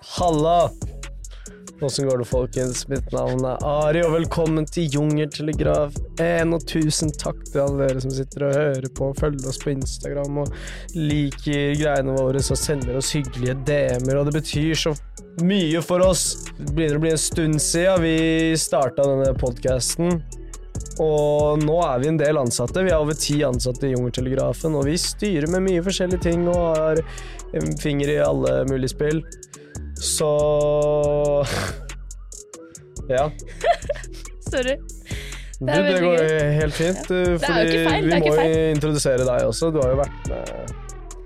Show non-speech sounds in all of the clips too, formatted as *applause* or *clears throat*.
Halla! Åssen går det, folkens? Mitt navn er Ari, og velkommen til Jungeltelegraf 1. Og tusen takk til alle dere som sitter og hører på, følger oss på Instagram og liker greiene våre og sender oss hyggelige DM-er, og det betyr så mye for oss. Det begynner å bli en stund siden vi starta denne podkasten. Og nå er vi en del ansatte. Vi er over ti ansatte i Jungeltelegrafen, og vi styrer med mye forskjellige ting og har en finger i alle mulige spill. Så *laughs* Ja. Sorry. Det er det går gøy. helt fint. Ja. Det jo Fordi ikke feil, det vi er må ikke jo introdusere deg også. Du har jo vært med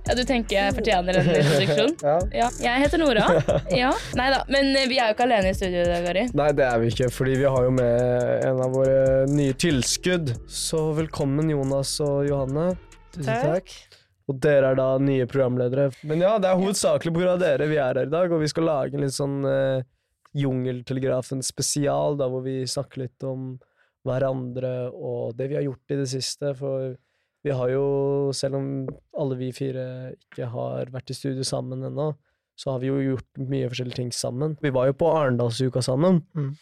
Ja, du tenker jeg fortjener en introduksjon? *laughs* ja. Ja, jeg heter Nora. *laughs* Ja, Nei da, men vi er jo ikke alene i studio i dag, Ari. Nei, det er vi ikke, fordi vi har jo med en av våre nye tilskudd. Så velkommen, Jonas og Johanne. Tusen Takk. takk. Og dere er da nye programledere. Men ja, det er hovedsakelig pga. dere vi er her i dag, og vi skal lage en litt sånn uh, Jungeltelegrafen spesial, da hvor vi snakker litt om hverandre og det vi har gjort i det siste. For vi har jo, selv om alle vi fire ikke har vært i studio sammen ennå, så har vi jo gjort mye forskjellige ting sammen. Vi var jo på Arendalsuka sammen, Mm.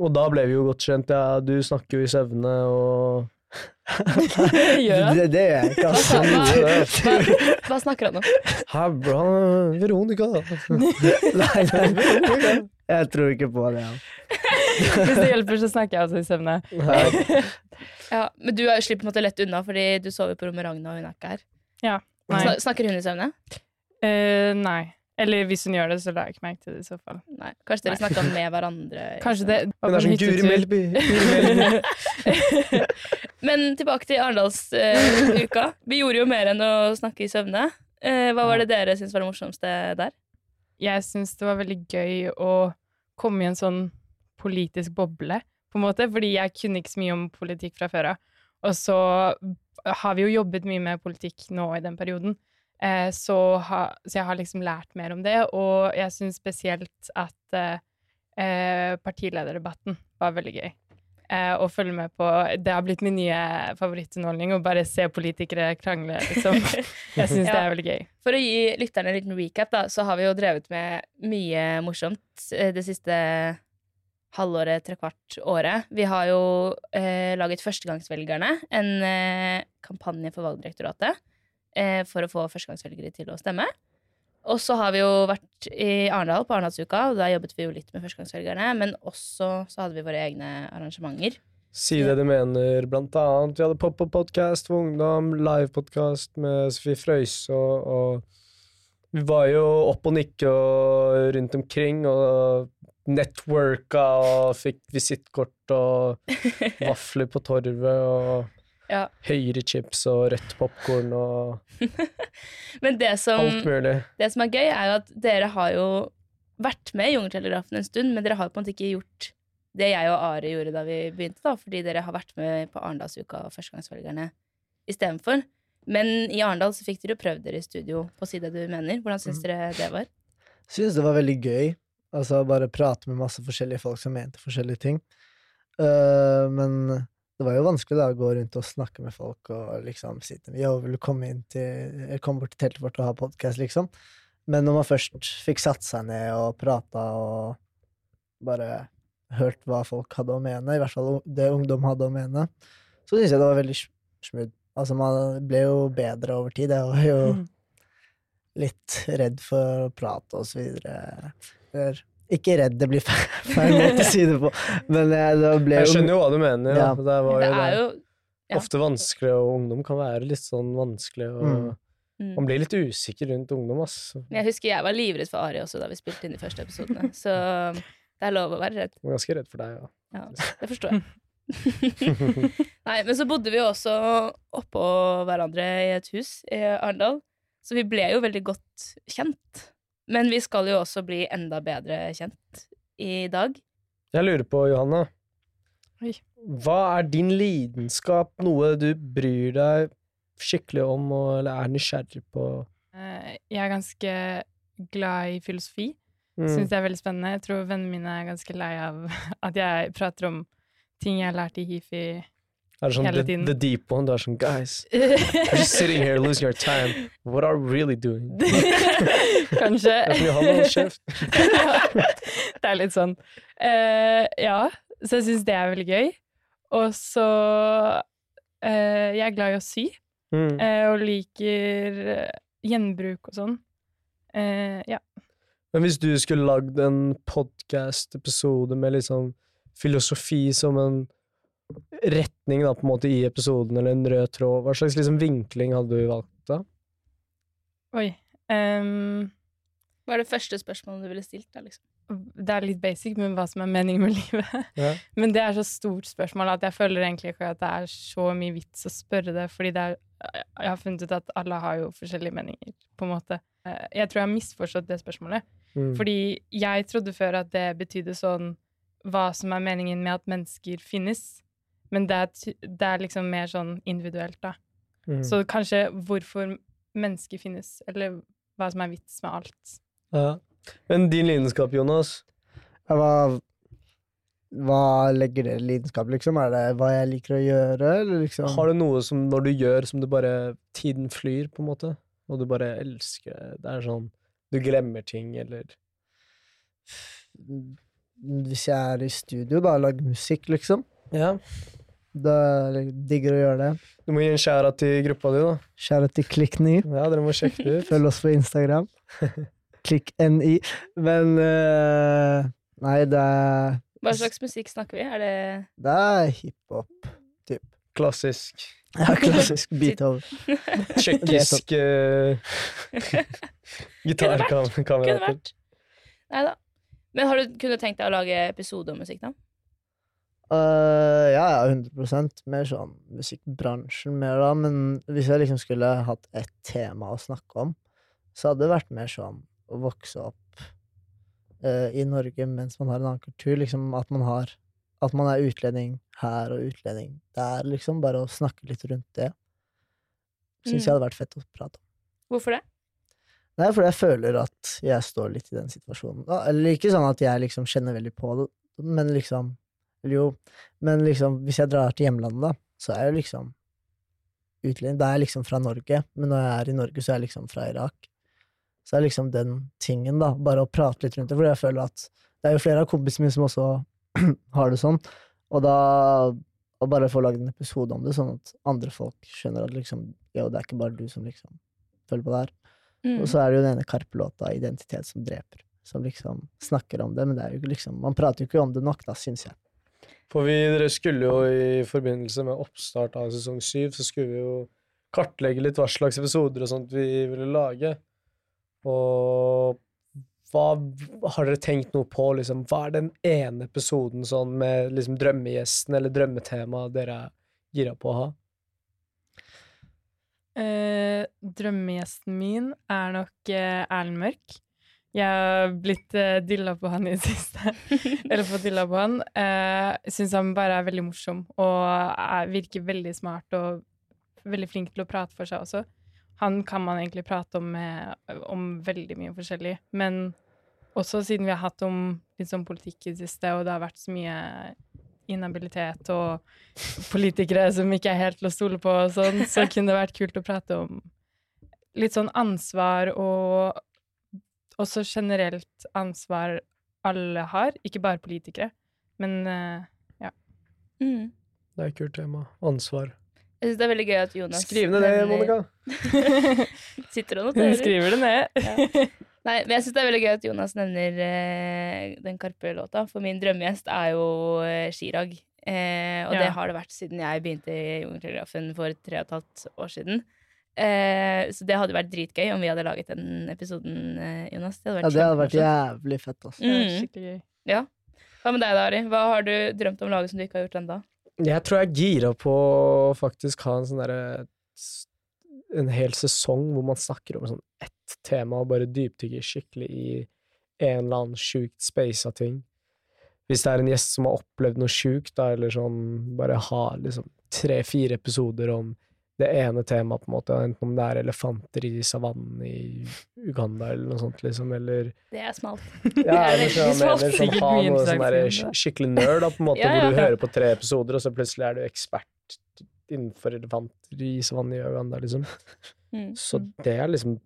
og da ble vi jo godt kjent. Ja, du snakker jo i søvne og *laughs* Gjør han? Det, det gjør jeg ikke, Hva, altså. hva, hva, hva snakker han om? Hæ, bra, Veronica. *laughs* Nei, nei, jeg tror ikke på det. Ja. Hvis det hjelper, så snakker jeg også i søvne. *laughs* Ja, men du er slipper på en måte lett unna, fordi du sover på rommet Ragna, og hun er ikke her. Nei. Sna snakker hun i søvne? Uh, nei. Eller hvis hun gjør det, så la jeg ikke merke til det i så fall. Nei. Kanskje dere snakka med hverandre? Kanskje det Hun er som Guri hyttetur. Melby. Men tilbake til Arendalsuka. Vi gjorde jo mer enn å snakke i søvne. Uh, hva var det dere syntes var det morsomste der? Jeg syns det var veldig gøy å komme i en sånn politisk boble, på en måte, fordi jeg kunne ikke så mye om politikk fra før av. Og så har vi jo jobbet mye med politikk nå i den perioden. Eh, så, ha, så jeg har liksom lært mer om det, og jeg syns spesielt at eh, eh, partilederdebatten var veldig gøy. Eh, å følge med på Det har blitt min nye favorittunderholdning, å bare se politikere krangle, liksom. *laughs* Jeg syns det er veldig gøy. For å gi lytterne en liten recap, da, så har vi jo drevet med mye morsomt eh, det siste halvåret, trekvart året. Vi har jo eh, laget Førstegangsvelgerne, en eh, kampanje for Valgdirektoratet eh, for å få førstegangsvelgere til å stemme. Og så har vi jo vært i Arendal på Arendalsuka, og der jobbet vi jo litt med førstegangsvelgerne, men også så hadde vi våre egne arrangementer. Si det du mener, blant annet. Vi hadde pop-up-podkast for ungdom, live-podkast med Sofie Frøyse, og, og vi var jo opp og nikke og rundt omkring, og networka og fikk visittkort og *laughs* vafler på torvet og Ja. Høyre-chips og rødt popkorn og *laughs* Men det som alt mulig. Det som er gøy, er jo at dere har jo vært med i Jungeltelegrafen en stund, men dere har på en måte ikke gjort det jeg og Ari gjorde da vi begynte, da, fordi dere har vært med på Arendalsuka og Førstegangsvelgerne istedenfor. Men i Arendal så fikk dere jo prøvd dere i studio på å si det du mener. Hvordan syns dere det var? Synes det var veldig gøy. Altså bare prate med masse forskjellige folk som mente forskjellige ting. Uh, men det var jo vanskelig da å gå rundt og snakke med folk og liksom sitte Yo, vil du komme inn til komme bort til teltet vårt og ha podkast, liksom? Men når man først fikk satt seg ned og prata og bare hørt hva folk hadde å mene, i hvert fall det ungdom hadde å mene, så syns jeg det var veldig sm- smooth. Altså, man ble jo bedre over tid. Jeg var jo litt redd for å prate og så videre. Eller, ikke redd, det blir *laughs* feil, måte å si det på, men jeg, det ble Jeg skjønner jo hva du mener. Ja. Det var Det er jo ja. ofte vanskelig, og ungdom kan være litt sånn vanskelig. Og Mm. mm. Man blir litt usikker rundt ungdom, ass. Jeg husker jeg var livredd for Ari også da vi spilte inn de første episodene, *laughs* så det er lov å være redd. Jeg er ganske redd for deg, ja. Ja, det forstår jeg. *laughs* Nei, men så bodde vi jo også oppå hverandre i et hus i Arendal, så vi ble jo veldig godt kjent. Men vi skal jo også bli enda bedre kjent i dag. Jeg lurer på, Johanne. Oi. Hva er din lidenskap? Noe du bryr deg skikkelig om, og, eller er nysgjerrig på? Eh, Jeg er ganske glad i filosofi. Mm. Syns det er veldig spennende. Jeg tror vennene mine er ganske lei av *laughs* at jeg prater om ting jeg har lært i hifi Er det sånn Hele the, tiden. the deep one? Du er sånn Guys, *laughs* we're just sitting here losing our time. What are we really doing? *laughs* Kanskje. *laughs* Det er litt sånn. Uh, ja, så jeg syns det er veldig gøy. Og så uh, Jeg er glad i å sy, Mm. uh, og liker gjenbruk og sånn. Ja. Men hvis du skulle lagd en podcast-episode med liksom filosofi som en retning da, på en måte i episoden, eller en rød tråd, hva slags liksom vinkling hadde du valgt da? Oi. um, Hva er det første spørsmålet du ville stilt? da, liksom? det er litt basic, men hva som er meningen med *laughs* livet. Ja. Men det er så stort spørsmål at jeg føler egentlig ikke at det er så mye vits å spørre det, fordi det er Jeg har funnet ut at alle har jo forskjellige meninger, på en måte. Eh, Jeg tror jeg har misforstått det spørsmålet. Mm. Fordi jeg trodde før at det betydde sånn hva som er meningen med at mennesker finnes. Men det er, det er liksom mer sånn individuelt, da. Mm. Så kanskje hvorfor mennesker finnes, eller hva som er vits med alt. Ja. Men din lidenskap, Jonas? Hva, hva legger dere i lidenskap, liksom? Er det hva jeg liker å gjøre, eller liksom Har du noe som når du gjør som du bare Tiden flyr, på en måte? Og du bare elsker det? Det er sånn Du glemmer ting, eller Hvis jeg er i studio, da, lager musikk, liksom. Ja. Da digger å gjøre det. Du må gi en skjæra til gruppa di, da. Skjæra til Klikk9. Ja, dere må sjekke det ut. Følg oss på Instagram. *laughs* Klikk.ni. Men uh, Nei, det er, Hva slags musikk snakker vi? Er det det er hiphop. Klassisk. Ja, klassisk *laughs* Beethoven. Tsjekkisk *laughs* uh, Kunne gitarkamerater. vært. Nei da. Men har du kunne tenkt deg å lage episode om musikk, da? Eh, ja, ja, 100 Mer sånn musikkbransjen mer, da. Men hvis jeg liksom skulle hatt ett tema å snakke om, så hadde det vært mer sånn å vokse opp uh, i Norge mens man har en annen kultur. Liksom at man har At man er utlending her og utlending der, liksom. Bare å snakke litt rundt det. Syns Mm. jeg hadde vært fett å prate om. Hvorfor det? Nei, fordi jeg føler at jeg står litt i den situasjonen. Eller ikke sånn at jeg liksom kjenner veldig på det, men liksom Eller jo, men liksom, hvis jeg drar til hjemlandet, da, så er jeg liksom utlending. Da er jeg liksom fra Norge, men når jeg er i Norge, så er jeg liksom fra Irak. Så er liksom den tingen, da, bare å prate litt rundt det, fordi jeg føler at det er jo flere av kompisene mine som også *clears throat* har det sånn, og da å bare få lagd en episode om det, sånn at andre folk skjønner at liksom, jo, det er ikke bare du som liksom føler på det her. Mm. Og så er det jo den ene Karpe-låta, 'Identitet som dreper', som liksom snakker om det, men det er jo ikke liksom Man prater jo ikke om det nok, da, syns jeg. For vi dere skulle jo i forbindelse med oppstart av sesong syv, så skulle vi jo kartlegge litt hva slags episoder og sånt vi ville lage. Og hva har dere tenkt noe på, liksom? Hva er den ene episoden sånn med liksom drømmegjesten eller drømmetemaet dere er gira på å ha? Eh, drømmegjesten min er nok eh, Erlend Mørk. Jeg har blitt uh, dilla på han i det siste. *laughs* Eller fått dilla på han. Uh, syns han bare er veldig morsom og er, virker veldig smart og veldig flink til å prate for seg også. Han kan man egentlig prate om, med, om veldig mye forskjellig. Men også siden vi har hatt om litt sånn politikk i det siste, og det har vært så mye inhabilitet og politikere som ikke er helt til å stole på og sånn, så *laughs* kunne det vært kult å prate om litt sånn ansvar og også generelt ansvar alle har, ikke bare politikere. Men ja. Mm. Det er et kult tema. Ansvar. Jeg syns det er veldig gøy at Jonas Skriv ned det, Monica. *laughs* Sitter og noterer. *laughs* skriver det ned. Nei, men jeg syns det er veldig gøy at Jonas nevner eh, den Karpe-låta, for min drømmegjest er jo eh, Chirag. Eh, og Ja. det har det vært siden jeg begynte i Jungeltelegrafen for tre og et halvt år siden. Eh, så det hadde vært dritgøy om vi hadde laget den episoden, eh, Jonas. Det hadde Ja, vært det hadde vært jævlig fett, altså. Mm. skikkelig gøy. Ja. Hva med deg da, Ari? Hva har du drømt om å lage som du ikke har gjort ennå? Jeg tror jeg er gira på å faktisk ha en sånn derre En hel sesong hvor man snakker om sånn ett tema og bare dypdykker skikkelig i en eller annen sjukt spasa ting. Hvis det er en gjest som har opplevd noe sjukt, da, eller sånn bare ha liksom tre-fire episoder om det ene temaet, på en måte, enten om det er elefanter i savannen i Uganda eller noe sånt, liksom, eller Det er smalt. ja, er eller så sånn, eller sånn ha noe sånn der skikkelig nerd, da, på en måte, Ja, ja, hvor du hører på tre episoder, og så plutselig er du ekspert innenfor elefanter i savannen i Uganda, liksom. Mm. Så det er liksom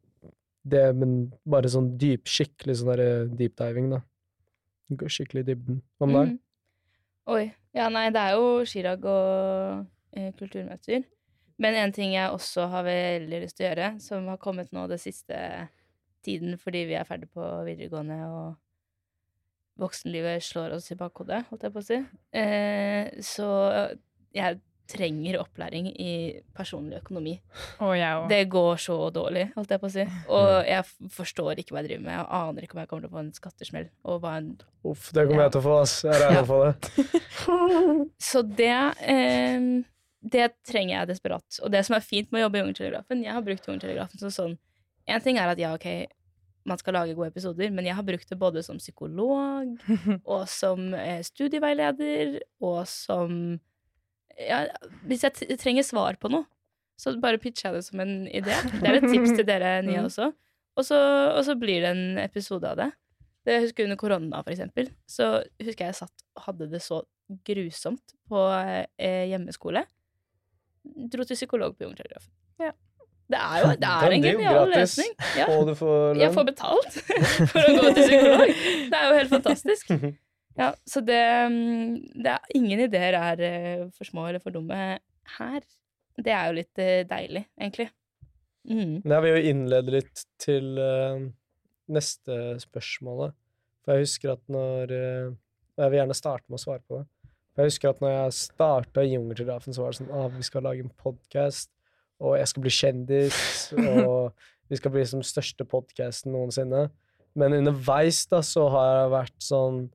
det, men bare sånn dyp, skikkelig sånn derre deep diving, da. Går skikkelig i dybden. Hva med deg? Mm. Oi. Ja, nei, det er jo Chirag og eh, kulturmøter. Men en ting jeg også har veldig lyst til å gjøre, som har kommet nå det siste tiden fordi vi er ferdig på videregående og voksenlivet slår oss i bakhodet, holdt jeg på å si, eh, så jeg trenger opplæring i personlig økonomi. Oh, jeg òg. Det går så dårlig, holdt jeg på å si. Og jeg forstår ikke hva jeg driver med. Jeg aner ikke om jeg kommer til å få en skattesmell. Og hva en Uff, det kommer jeg til å få, ass. Jeg regner Ja. få det. *laughs* Så det eh, Det trenger jeg desperat. Og det som er fint med å jobbe i Ungertelegrafen Jeg har brukt Ungertelegrafen som sånn En ting er at ja, ok, man skal lage gode episoder, men jeg har brukt det både som psykolog *laughs* og som eh, studieveileder og som ja, Hvis jeg trenger svar på noe, så bare pitcher jeg det som en idé. Det er et tips til dere *laughs* nye Mm. også. Og så, og så blir det en episode av det. Det jeg husker under korona, for eksempel. Så husker jeg jeg satt og hadde det så grusomt på eh, hjemmeskole. Dro til psykolog på Jungeltelegrafen. Ja. Det er jo det er en genial løsning. Ja. Og du får Jeg får betalt *laughs* for å gå til psykolog. Det er jo helt fantastisk. *laughs* Ja, så det, mm, det er, Ingen ideer er eh, for små eller for dumme her. Det er jo litt eh, deilig, egentlig. Mm. Men jeg vil jo innlede litt til uh, neste spørsmålet. For jeg husker at når uh, Jeg vil gjerne starte med å svare på det. Jeg husker at når jeg starta i Jungeltelegrafen, så var det sånn ah, vi skal lage en podkast, og jeg skal bli kjendis, og *laughs* vi skal bli som største podkasten noensinne. Men underveis da så har jeg vært sånn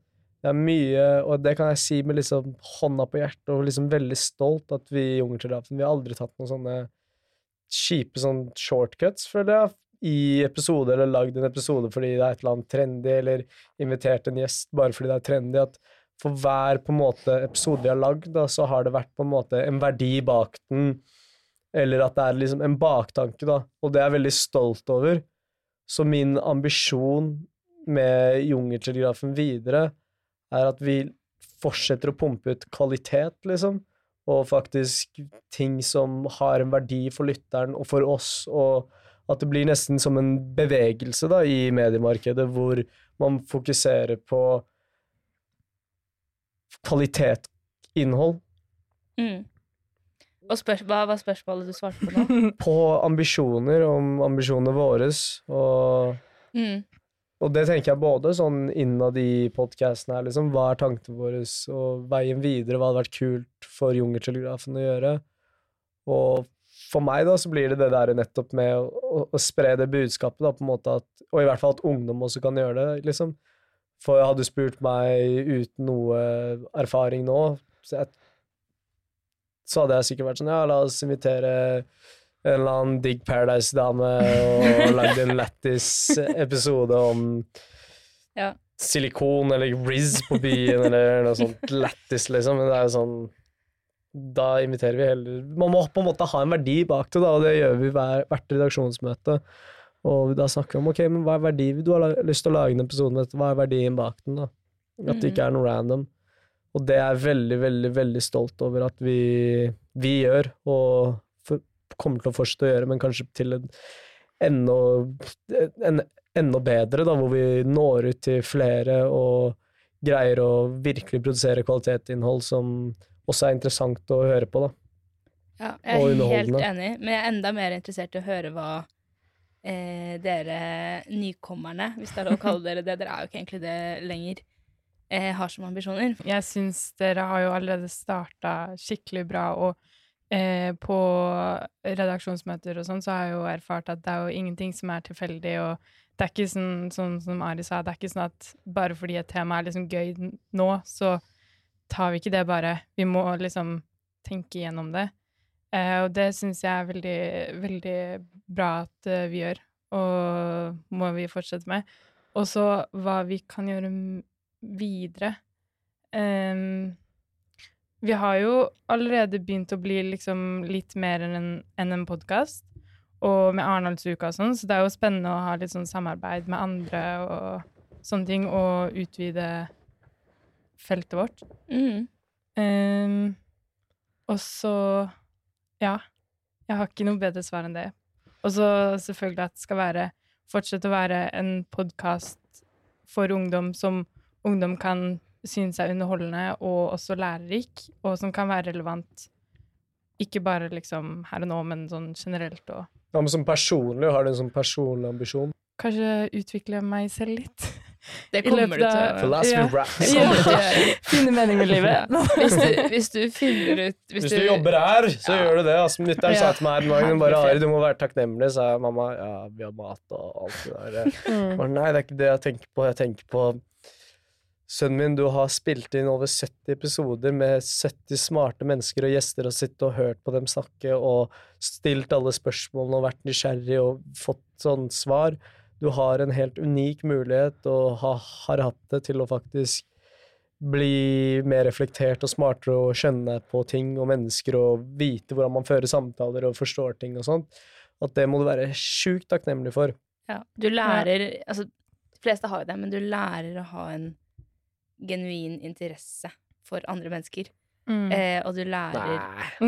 Det er mye, og det kan jeg si med liksom hånda på hjertet, og liksom veldig stolt at vi i Jungeltelegrafen Vi har aldri tatt noen sånne kjipe sånn shortcuts, føler jeg, i episoder, eller lagd en episode fordi det er et eller annet trendy, eller invitert en gjest bare fordi det er trendy. At for hver på en måte episode vi har lagd, så har det vært på en måte en verdi bak den, eller at det er liksom en baktanke, da, og det er jeg veldig stolt over. Så min ambisjon med Jungeltelegrafen videre er at vi fortsetter å pumpe ut kvalitet, liksom og faktisk ting som har en verdi for lytteren og for oss, og at det blir nesten som en bevegelse da, i mediemarkedet, hvor man fokuserer på kvalitetsinnhold, Mm. Og spør, hva var spørsmålet du svarte på nå? *laughs* på ambisjoner, om ambisjonene våre, og Mm. Og det tenker jeg både sånn innad i podkasten her, liksom. Hva er tankene våre, og veien videre, hva hadde vært kult for Jungeltelegrafen å gjøre? Og for meg, da, så blir det det der nettopp med å, å, å spre det budskapet, da, på en måte at Og i hvert fall at ungdom også kan gjøre det, liksom. For hadde du spurt meg uten noe erfaring nå, så, jeg, så hadde jeg sikkert vært sånn Ja, la oss invitere en eller annen Digg Paradise-dame og *laughs* lagd en lættis episode om Ja. silikon eller Riz på byen eller noe sånt lættis, liksom. Men det er jo sånn Da inviterer vi heller Man må på en måte ha en verdi bak det, da, og det gjør vi hver, hvert redaksjonsmøte. Og da snakker vi om ok, men hva er verdi du har lyst til å lage en episode med hva er verdien bak den, da? At det ikke er noe random. Og det er jeg veldig, veldig, veldig stolt over at vi, vi gjør, og for, kommer til å fortsette å gjøre, men kanskje til en enda, en, enda bedre, da, hvor vi når ut til flere og greier å virkelig produsere kvalitetsinnhold som også er interessant å høre på, da. Ja, jeg er helt enig, men jeg er enda mer interessert i å høre hva eh, dere nykommerne, hvis det er lov å kalle dere det, dere er jo ikke egentlig det lenger, eh, har som ambisjoner. Jeg syns dere har jo allerede starta skikkelig bra, og eh, på redaksjonsmøter og sånn, så har jeg jo erfart at det er jo ingenting som er tilfeldig, og det er ikke sånn, sånn som Ari sa, det er ikke sånn at bare fordi et tema er liksom gøy nå, så tar vi ikke det bare. Vi må liksom tenke igjennom det. Eh, og det syns jeg er veldig, veldig bra at eh, vi gjør, og må vi fortsette med. Og så hva vi kan gjøre videre. Um, vi har jo allerede begynt å bli liksom litt mer enn en, enn en podkast, og med Arendalsuka og sånn, så det er jo spennende å ha litt sånn samarbeid med andre og sånne ting, og utvide feltet vårt. Mm. Um, og så Ja. Jeg har ikke noe bedre svar enn det. Og så selvfølgelig at det skal være fortsette å være en podkast for ungdom som ungdom kan synes er underholdende og også lærerik, og som kan være relevant ikke bare liksom her og nå, men sånn generelt og Ja, men som personlig, har du en sånn personlig ambisjon? Kanskje utvikle meg selv litt. *laughs* Det kommer du til å gjøre. Ja. du. Finne mening med livet. *laughs* Hvis du, hvis du finner ut Hvis du jobber her, så Ja. gjør du det. Altså, Mutter'n sa til meg her om bare Ari, du må være takknemlig, sa jeg. Mamma, ja, vi har mat og alt det der. Mm. bare, Nei, det er ikke det jeg tenker på. Jeg tenker på Sønnen min, du har spilt inn over 70 episoder med 70 smarte mennesker og gjester og sittet og hørt på dem snakke og stilt alle spørsmålene og vært nysgjerrig og fått sånn svar. Du har en helt unik mulighet og ha, har hatt det til å faktisk bli mer reflektert og smartere og skjønne på ting og mennesker og vite hvordan man fører samtaler og forstår ting og sånt. At det må du være sjukt takknemlig for. Ja, du lærer Altså, de fleste har jo det, men du lærer å ha en genuin interesse for andre mennesker. Mm. Eh, og du lærer *laughs*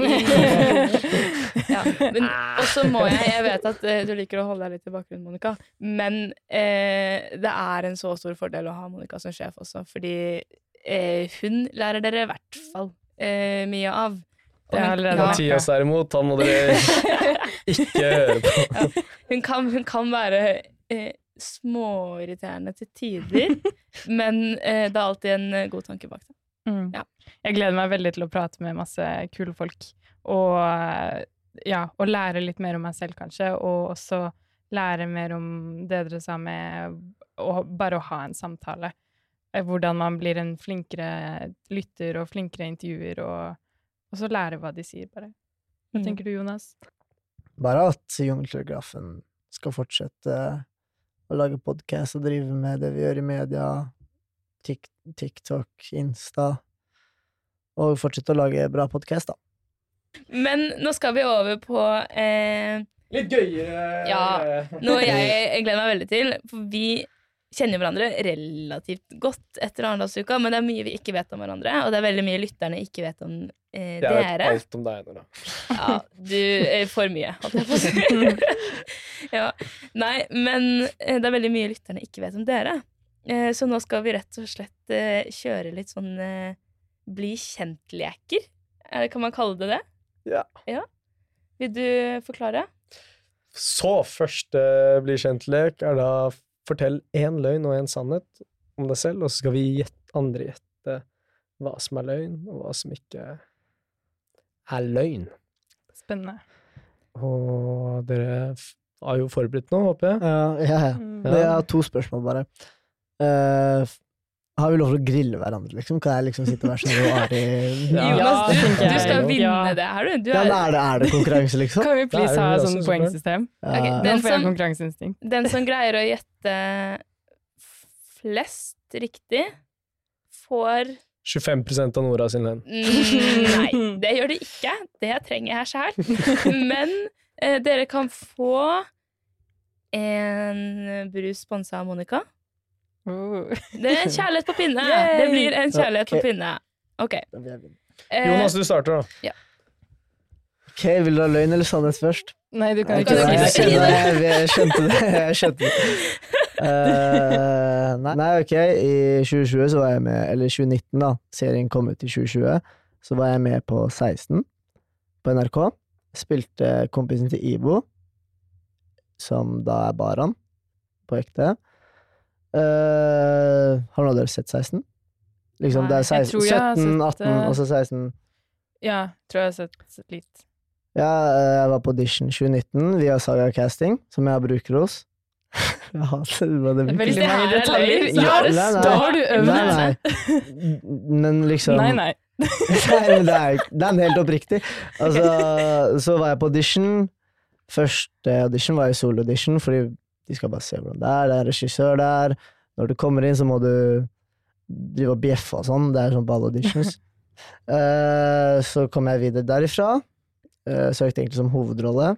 ja, men Og så må jeg Jeg vet at eh, du liker å holde deg litt i bakgrunnen, Monica, men eh, det er en så stor fordel å ha Monica som sjef også, fordi eh, hun lærer dere i hvert fall eh, mye av. Og hun- ja, Mathias derimot, han må dere *laughs* ikke høre på. hun, kan, hun kan være eh, småirriterende til tider, *laughs* men eh, det er alltid en god tanke bak det. Mm. Ja. Jeg gleder meg veldig til å prate med masse kule folk. Og ja, og lære litt mer om meg selv, kanskje. Og også lære mer om det dere sa med å, bare å ha en samtale. Eh, Hvordan man blir en flinkere lytter og flinkere intervjuer, og, og så lære hva de sier, bare. Hva Mm. tenker du, Jonas? Bare at Jungeltelegrafen skal fortsette å lage podkast og drive med det vi gjør i media, Tik TikTok, Insta, og fortsette å lage bra podkast, da. Men nå skal vi over på eh, Litt gøyere Ja. noe jeg, jeg gleder meg veldig til. For vi kjenner hverandre relativt godt etter Arendalsuka, men det er mye vi ikke vet om hverandre, og det er veldig mye lytterne ikke vet om eh, Jeg vet alt om deg, Nora. Ja, du er for mye, holdt jeg på å si. *laughs* *laughs* ja. Nei, men eh, det er veldig mye lytterne ikke vet om dere. Eh, Så nå skal vi rett og slett eh, kjøre litt sånn eh, bli kjent-leker. Er Kan man kalle det det? Ja. Vil du forklare? Så første bli kjent-lek er da fortell én løgn og én sannhet om deg selv, og så skal vi gjette, andre gjette hva som er løgn, og hva som ikke er løgn. Spennende. Og dere har jo forberedt noe, håper jeg? Ja, ja, ja. Mm. Jeg har to spørsmål, bare. Eh, f- har vi lov til å grille hverandre, liksom? Kan jeg liksom sitte og være sånn og Ari *laughs* Ja. Jonas, du, du skal vinne det her, du. du Ja, er, er, det, er det konkurranse, liksom? Kan vi please er ha sånn poengsystem? Ja. Okay, Den som- den som greier å gjette flest riktig, får 25% av Nora sin lønn. Mm, Nei, det gjør det ikke. Det trenger jeg sjæl. *laughs* Men eh, dere kan få en brus sponsa av Monica. Oh. Det er en kjærlighet på pinne. Yay! Det blir en kjærlighet på Ok. pinne. Ok. Eh, Jonas, du starter, da. Ok, Vil du ha løgn eller sannhet først? Nei, du kan ikke si *laughs* det. jeg, jeg skjønte det. Jeg skjønte det. Uh, nei, nei, ok. I 2020 så var jeg med Eller 2019, da. Serien kom ut i 2020. Så var jeg med på 16 på NRK. Spilte kompisen til Ivo, som da er Baran, på ekte. Eh, har noen av dere sett 16? Liksom, det er 16, jeg jeg 17, sett, 18 eh, og så 16. Ja, tror jeg har sett litt. Ja, eh, jeg var på audition 2019 via Saga Casting, som jeg bruker hos. *laughs* Jeg hater det Det er veldig mange er detaljer. Ja, Nei, nei. da har du øvd. Nei, nei. Men liksom Nei, nei. *laughs* Nei, men det er, det er helt oppriktig. Altså, så var jeg på audition. Første audition var jo solo-audition, fordi de skal bare se hvordan det er. Det er en regissør der. Når du kommer inn, så må du drive og bjeffe og sånn. Det er sånn på alle auditions. uh, *laughs* så kom jeg videre derifra. Uh, søkte egentlig som hovedrolle.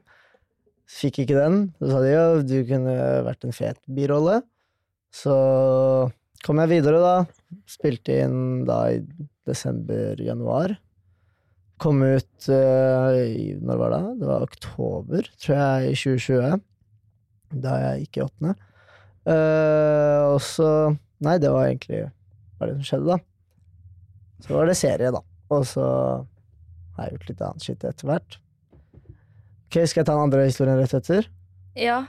Fikk ikke den. Så sa de jo du kunne vært en fet birolle. Så kom jeg videre, da. Spilte inn da i desember-januar. Kom ut uh, i, Når var det? Det var oktober, tror jeg, i 2020. Da jeg gikk i åttende. Uh, og så Nei, det var egentlig hva det som skjedde, da. Så var det serie, da. Og så har jeg gjort litt annet shit etter hvert. Ok, Skal jeg ta den andre historien rett etter? Ja.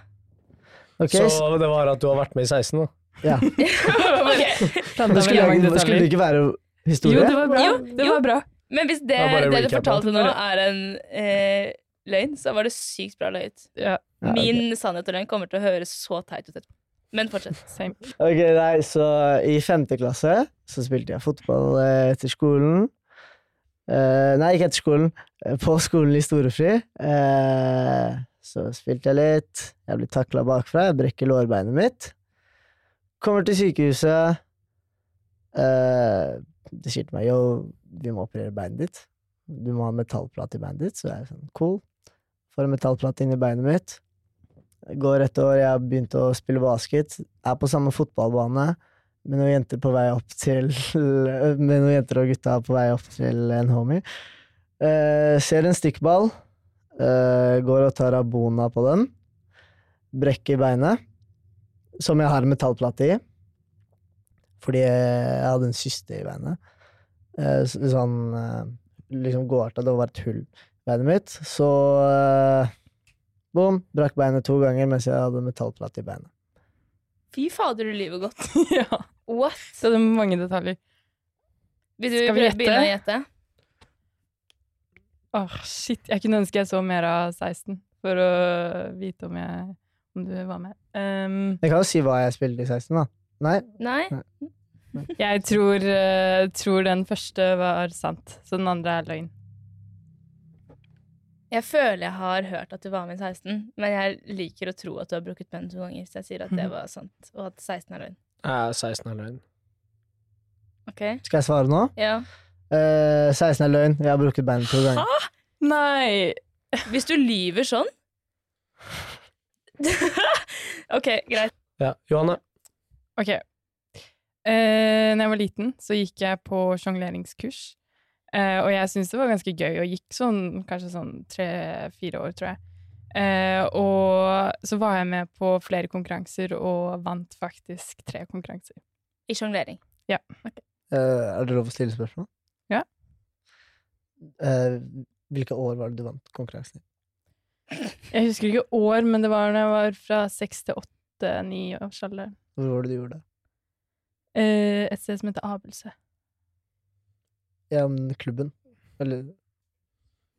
Okay. Så det var at du har vært med i 16, da? ja. *laughs* okay. Det skulle, det skulle ikke være historie? Jo, det var bra. Jo, det var bra. Men hvis det, Det du fortalte nå, er en eh, løgn, så var det sykt bra løyet. Ja, Ja, okay. Min sannhet og løgn kommer til å høres så teit ut etterpå. Men fortsett. *laughs* same. Ok, nei, så i femte klasse så spilte jeg fotball eh, etter skolen. Uh, nei, ikke etter skolen. eh, På skolen i Storefri. Uh, så spilte jeg litt. Jeg blir takla bakfra. Jeg brekker lårbeinet mitt. Kommer til sykehuset. Uh, de sier til meg yo, vi må operere beinet ditt. Du må ha metallplate i beinet ditt. Så jeg er sånn cool. Får en metallplate inn i beinet mitt. Går et år, jeg har begynt å spille basket. Er på samme fotballbane med noen jenter på vei opp til *laughs* Med noen jenter og gutta på vei opp til en homie. Eh, ser en stikkball. eh, går og tar abona på den. Brekker beinet, som jeg har en metallplate i. Fordi jeg hadde en syste i beinet. Så- sånn liksom gåarta. Det var et hull beinet mitt. Så uh, Boom, brakk beinet to ganger mens jeg hadde metallplate i beinet. Fy fader, du lyver godt. *laughs* ja. What? Så det er mange detaljer. Vil du Skal vi begynne å gjette? Åh, shit. Jeg kunne ønske jeg så mer av 16 for å vite om, jeg, om du var med. Um, Jeg kan jo si hva jeg spilte i 16, da. Nei, Nei? jeg tror, uh, tror den første var sant, så den andre er løgn. Jeg føler jeg har hørt at du var med i 16, men jeg liker å tro at du har brukt penn to ganger, så jeg sier at det var sant, og at 16 er løgn. Ja, 16 er løgn. Ok? skal jeg svare nå? Ja. Uh, 16 er løgn. Jeg har brukt penn to ganger. Nei! Hvis du lyver sånn *laughs* Ok, greit. Ja, Johanne. Ok. Uh, når jeg var liten, så gikk jeg på sjongleringsskurs. Eh, og jeg syntes det var ganske gøy, og gikk sånn kanskje sånn tre-fire år, tror jeg. Eh, og så var jeg med på flere konkurranser, og vant faktisk tre konkurranser. I sjonglering. Eh, er det lov å stille spørsmål? Ja. Eh, hvilke år var det du vant konkurransen? i? Jeg husker ikke år, men det var når jeg var fra seks til åtte-ni års alder. Hvor var det du gjorde det? Eh, et sted som heter Abelse. Ja, klubben? Eller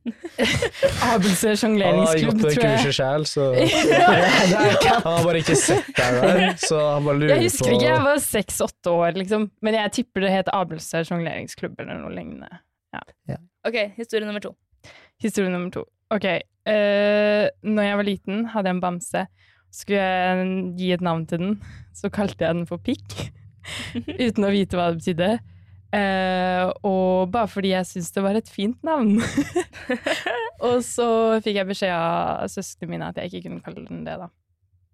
*laughs* Han har sjongleringsklubb, gått på *laughs* det tror jeg. kurset sjæl, så Ja. Han har bare ikke sett deg der, *laughs* så han bare lurer Jeg husker ikke, jeg var seks-åtte år, liksom. Men jeg tipper det het Abelse sjongleringsklubb eller noe lignende. Ok, historie nummer to. Historie nummer to. Ok. Uh, når jeg var liten, hadde jeg en bamse. Skulle jeg gi et navn til den, så kalte jeg den for Pikk. uten å vite hva det betydde. Eh, og bare fordi jeg syntes det var et fint navn. *laughs* og så fikk jeg beskjed av søsknene mine at jeg ikke kunne kalle den det, da.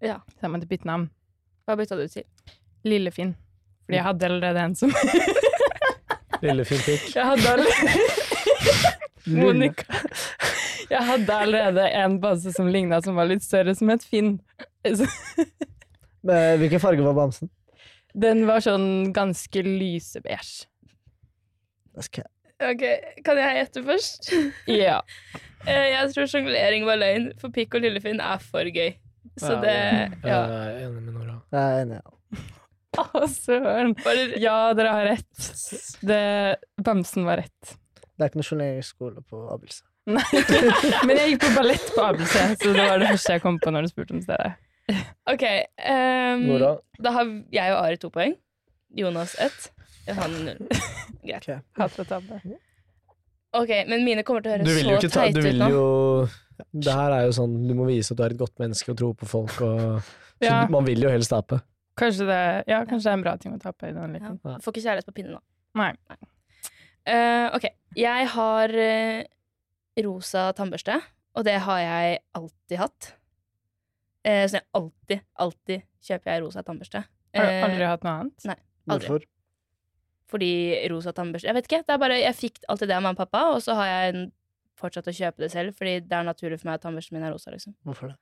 Ja. Så jeg måtte bytte navn. Hva bytta du til? Lillefinn. Fordi jeg hadde allerede en som *laughs* Lillefinn fikk. *laughs* Jeg hadde allerede Monica. Jeg hadde allerede en bamse som ligna, som var litt større, som het Finn. Hvilken farge var bamsen? Den var sånn ganske lysebeige. Skal Ok, Kan jeg gjette først? *laughs* Ja. *laughs* Eh, jeg tror sjonglering var løgn, for Pikk og Lillefinn er for gøy. Så Ja, det Jeg Ja. er enig med Nora. Jeg er enig. Ja. Å, søren. Ja, dere har rett. Det, bamsen var rett. Det er ikke noe journeringsskole på Abelse. *laughs* Nei. Men jeg gikk på ballett på Abelse, så det var det første jeg kom på når du spurte om stedet. ok. um, Nora. da har jeg og Ari to poeng. Jonas ett. Han. *laughs* Greit. Hater å tape. Ok, men mine kommer til å høre høres så ta teite Du ut vil nå. jo Det her er jo sånn Du må vise at du er et godt menneske og tro på folk og *laughs* Så Ja. man vil jo helst tape. Kanskje det, ja, kanskje det er en bra ting å tape i den leken. Ja. Får ikke kjærlighet på pinnen nå. Nei. Eh, ok. Jeg har uh, rosa tannbørste, og det har jeg alltid hatt. Uh, så jeg alltid, alltid kjøper jeg rosa tannbørste. Har du aldri hatt noe annet? Nei. Aldri. Hvorfor? Fordi rosa tannbørste Jeg vet ikke, det er bare, jeg fikk alltid det av mamma og pappa, og så har jeg fortsatt å kjøpe det selv, fordi det er naturlig for meg at tannbørsten min er rosa, liksom. Hvorfor det?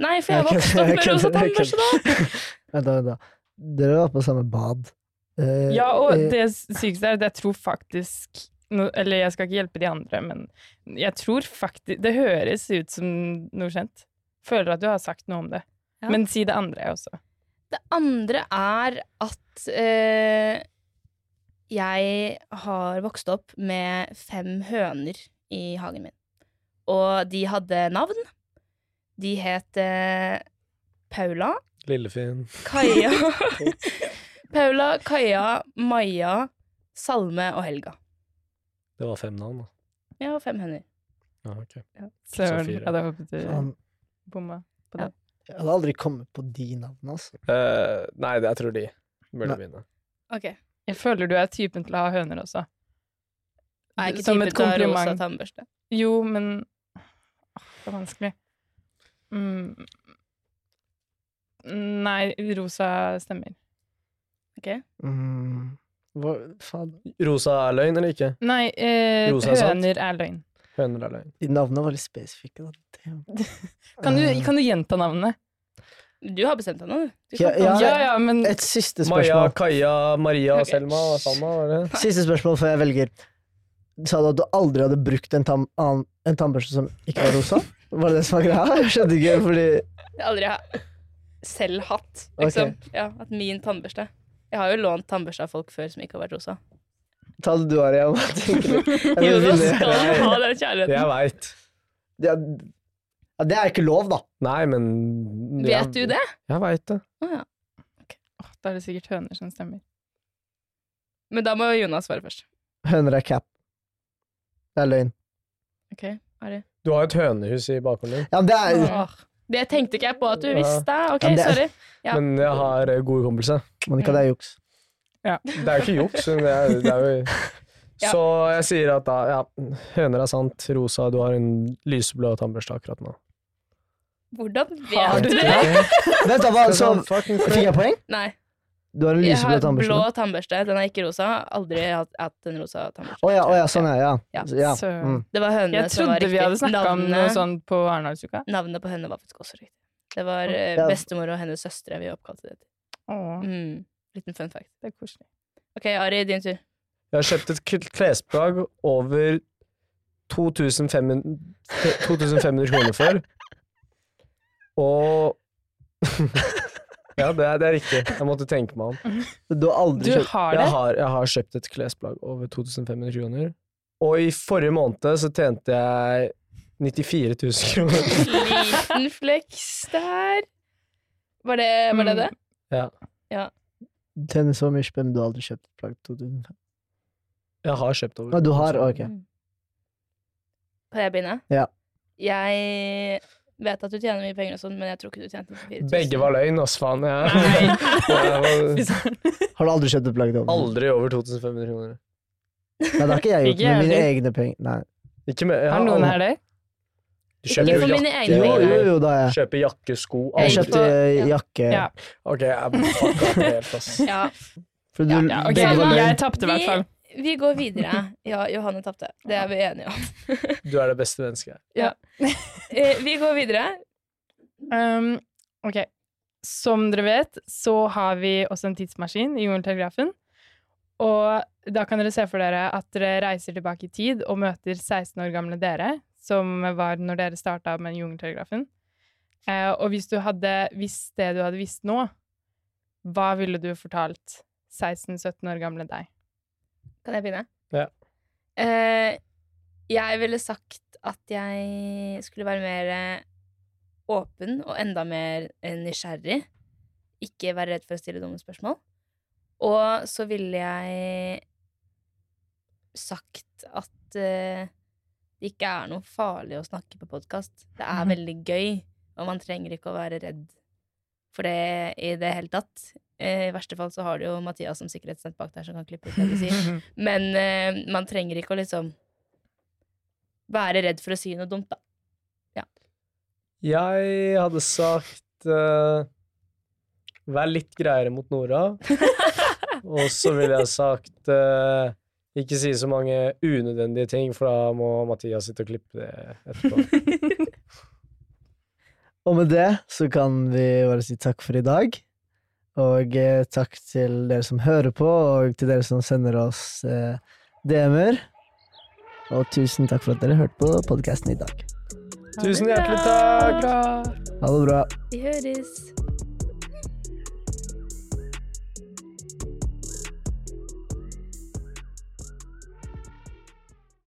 Nei, for jeg *laughs* vokste opp med rosa tannbørste, da! *laughs* Vent da, vent da. Dere var på samme bad. Eh, Ja, og eh, det sykeste er at jeg tror faktisk no, Eller jeg skal ikke hjelpe de andre, men jeg tror faktisk Det høres ut som noe kjent. Føler at du har sagt noe om det. Ja. Men si det andre også. Det andre er at eh, jeg har vokst opp med fem høner i hagen min. Og de hadde navn. De het eh, Paula, Lillefin. Kaja *laughs* Paula, Kaja, Maja, Salme og Helga. Det var fem navn, da. Ja, fem høner. Ja, ok. Søren, fire. jeg hadde håpet du bomma på det. jeg hadde aldri kommet på de navnene, altså. Uh, nei, det jeg tror de burde begynne. Ok. Jeg føler du er typen til å ha høner også. Er ikke Som typen et til å ha rosa tannbørste. Jo, men Åh, Det er vanskelig. Mm. Nei, rosa stemmer. Ok. Mm, hva faen? Rosa er løgn eller ikke? Nei, eh, Rosa er sant. høner er løgn. Høner er løgn. De navnene var litt spesifikke, da. *laughs* Damn. Kan du, Eh, kan du gjenta navnet? Du har bestemt deg nå, du. Ja, ja. Ja, men Et siste spørsmål. Maja. Kaja, Maria, okay. Selma og Sanna, det? Siste spørsmål før jeg velger. Sa du at du aldri hadde brukt en, tam an- en tannbørste som ikke var rosa? Var det det som var greia? Jeg skjønte ikke, fordi Jeg aldri har selv hatt, liksom. Ja, at min tannbørste. Jeg har jo lånt tannbørste av folk før som ikke har vært rosa. Ta det du, har, vil Jo, nå skal du ha den Det kjærligheten. jeg veit. Ja, ja, det er ikke lov, da. Nei, men Vet du det? Jeg veit det. Å ja. Åh, da er det sikkert høner som stemmer. Men da må Jonas svare først. Høner er cap. Det er løgn. Ok, Ari. Du har et hønehus i bakgården din, Ja, det er Åh, Det tenkte ikke jeg på at du visste. Ok, Ja, men det er- sorry. Ja. men jeg har eh, gode kompiser. Monica, det er juks. Det er jo ikke juks, men det er, det er jo *laughs* Ja. Så jeg sier at da, ja, høner er sant. Rosa, du har en lyseblå tannbørste akkurat nå. Hvordan vet du du det? Vent, da, hva, er så fikk jeg poeng? Nei. Du har en Jeg lyseblå har tannbørste? blå nå? tannbørste. Den er ikke rosa. Aldri hatt, hatt en rosa tannbørste. Å ja, å ja, sånn ja. ja. Ja. ja. Søren. Mm. Det var hønene Jeg som var trodde riktig. vi hadde snakka om noe sånt sånn på Arendalsuka. Navnet på henne var faktisk også riktig. Det var eh, Ja. bestemor og hennes søstre vi oppkalte det til. Åh, Mm. Liten fun fact. det er koselig. Ok, Ari, din tur. Jeg har kjøpt et k- klesplagg over 2500, 2500 kroner for. Og *laughs* Ja, det er, det er riktig. Jeg måtte tenke meg om. Du har aldri Du kjøpt har det? Jeg har, jeg har kjøpt et klesplagg over 2500 kroner. Og i forrige måned så tjente jeg 94 000 kroner. Liten fleks der. Var det var det? det? Ja. ja. tjener så mye spenn, du har aldri kjøpt et plagg 2005. Jeg har kjøpt over Ah, du har, ok. Mm. Kan jeg begynne? Ja. Jeg vet at du tjener mye penger og sånn, men jeg tror ikke du tjente 94 000. Begge var løgn, oss faen. Søren. *laughs* Har du aldri kjøpt et plagg til over? aldri over 2500 kroner. Nei, det har ikke jeg gjort med mine egne penger. Nei. Ikke med, Har noen her det? Du Ikke kjøper jo mine jakke, egne Jo, jo, jo, da jeg. kjøper jakke, sko Jeg Jeg kjøpte ja. jakke. Ja. Ok, jeg fucka opp helt, ass. Ja, For du, Ja, Ja, ok, begge var Samme. løgn. Jeg tapte i hvert fall. Vi går videre. Ja, Johanne tapte. Det er vi enige om. Du er det beste mennesket. Ja. *laughs* Vi går videre. Um, ok. Som dere vet, så har vi også en tidsmaskin i Jungeltelegrafen. Og da kan dere se for dere at dere reiser tilbake i tid og møter 16 år gamle dere, som var når dere starta med Jungeltelegrafen. Uh, og hvis du hadde visst det du hadde visst nå, hva ville du fortalt 16-17 år gamle deg? Kan jeg begynne? Ja. Uh, jeg ville sagt at jeg skulle være mer eh, åpen og enda mer eh, nysgjerrig. Ikke være redd for å stille dumme spørsmål. Og så ville jeg sagt at uh, det ikke er noe farlig å snakke på podkast. Det er Mhm. veldig gøy, og man trenger ikke å være redd for det i det hele tatt. Eh, I verste fall så har du jo Mathias som sikkerhetsnett bak der som kan klippe ut det du sier. *laughs* Men eh, man trenger ikke å liksom være redd for å si noe dumt, da. Ja. Jeg hadde sagt eh, Vær litt greiere mot Nora. *laughs* Og så ville jeg sagt eh, ikke si så mange unødvendige ting, for da må Mathias sitte og klippe det etterpå. *laughs* Og med det så kan vi bare si takk for i dag. Og eh, takk til dere som hører på, og til dere som sender oss eh, DM-er. Og tusen takk for at dere hørte på podkasten i dag. Tusen hjertelig takk! Ha det bra. Vi høres.